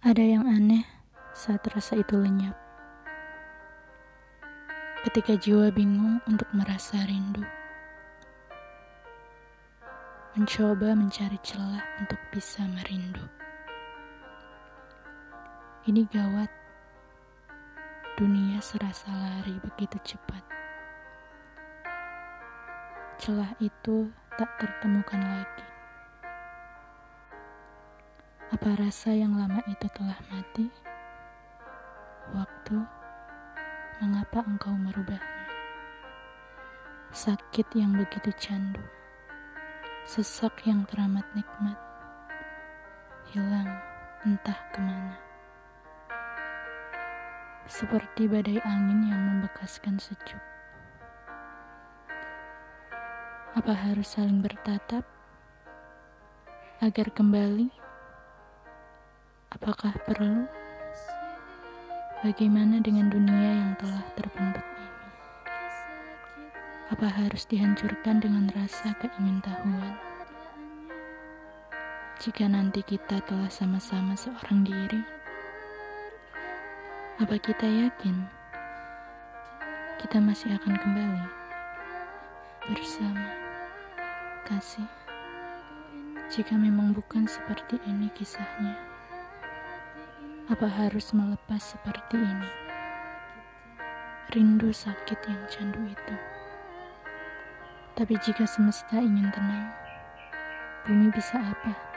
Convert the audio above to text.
Ada yang aneh saat rasa itu lenyap. Ketika jiwa bingung untuk merasa rindu. Mencoba mencari celah untuk bisa merindu. Ini gawat. Dunia serasa lari begitu cepat. Celah itu tak tertemukan lagi. Apa rasa yang lama itu telah mati? Waktu, mengapa engkau merubahnya? Sakit yang begitu candu, sesak yang teramat nikmat, hilang entah ke mana. Seperti badai angin yang membekaskan sejuk. Apa harus saling bertatap agar kembali? Apakah perlu? Bagaimana dengan dunia yang telah terbentuk ini? Apa harus dihancurkan dengan rasa keingintahuan? Jika nanti kita telah sama-sama seorang diri, apa kita yakin kita masih akan kembali bersama kasih? Jika memang bukan seperti ini kisahnya. Apa harus melepas seperti ini? Rindu sakit yang candu itu. Tapi jika semesta ingin tenang, bumi bisa apa?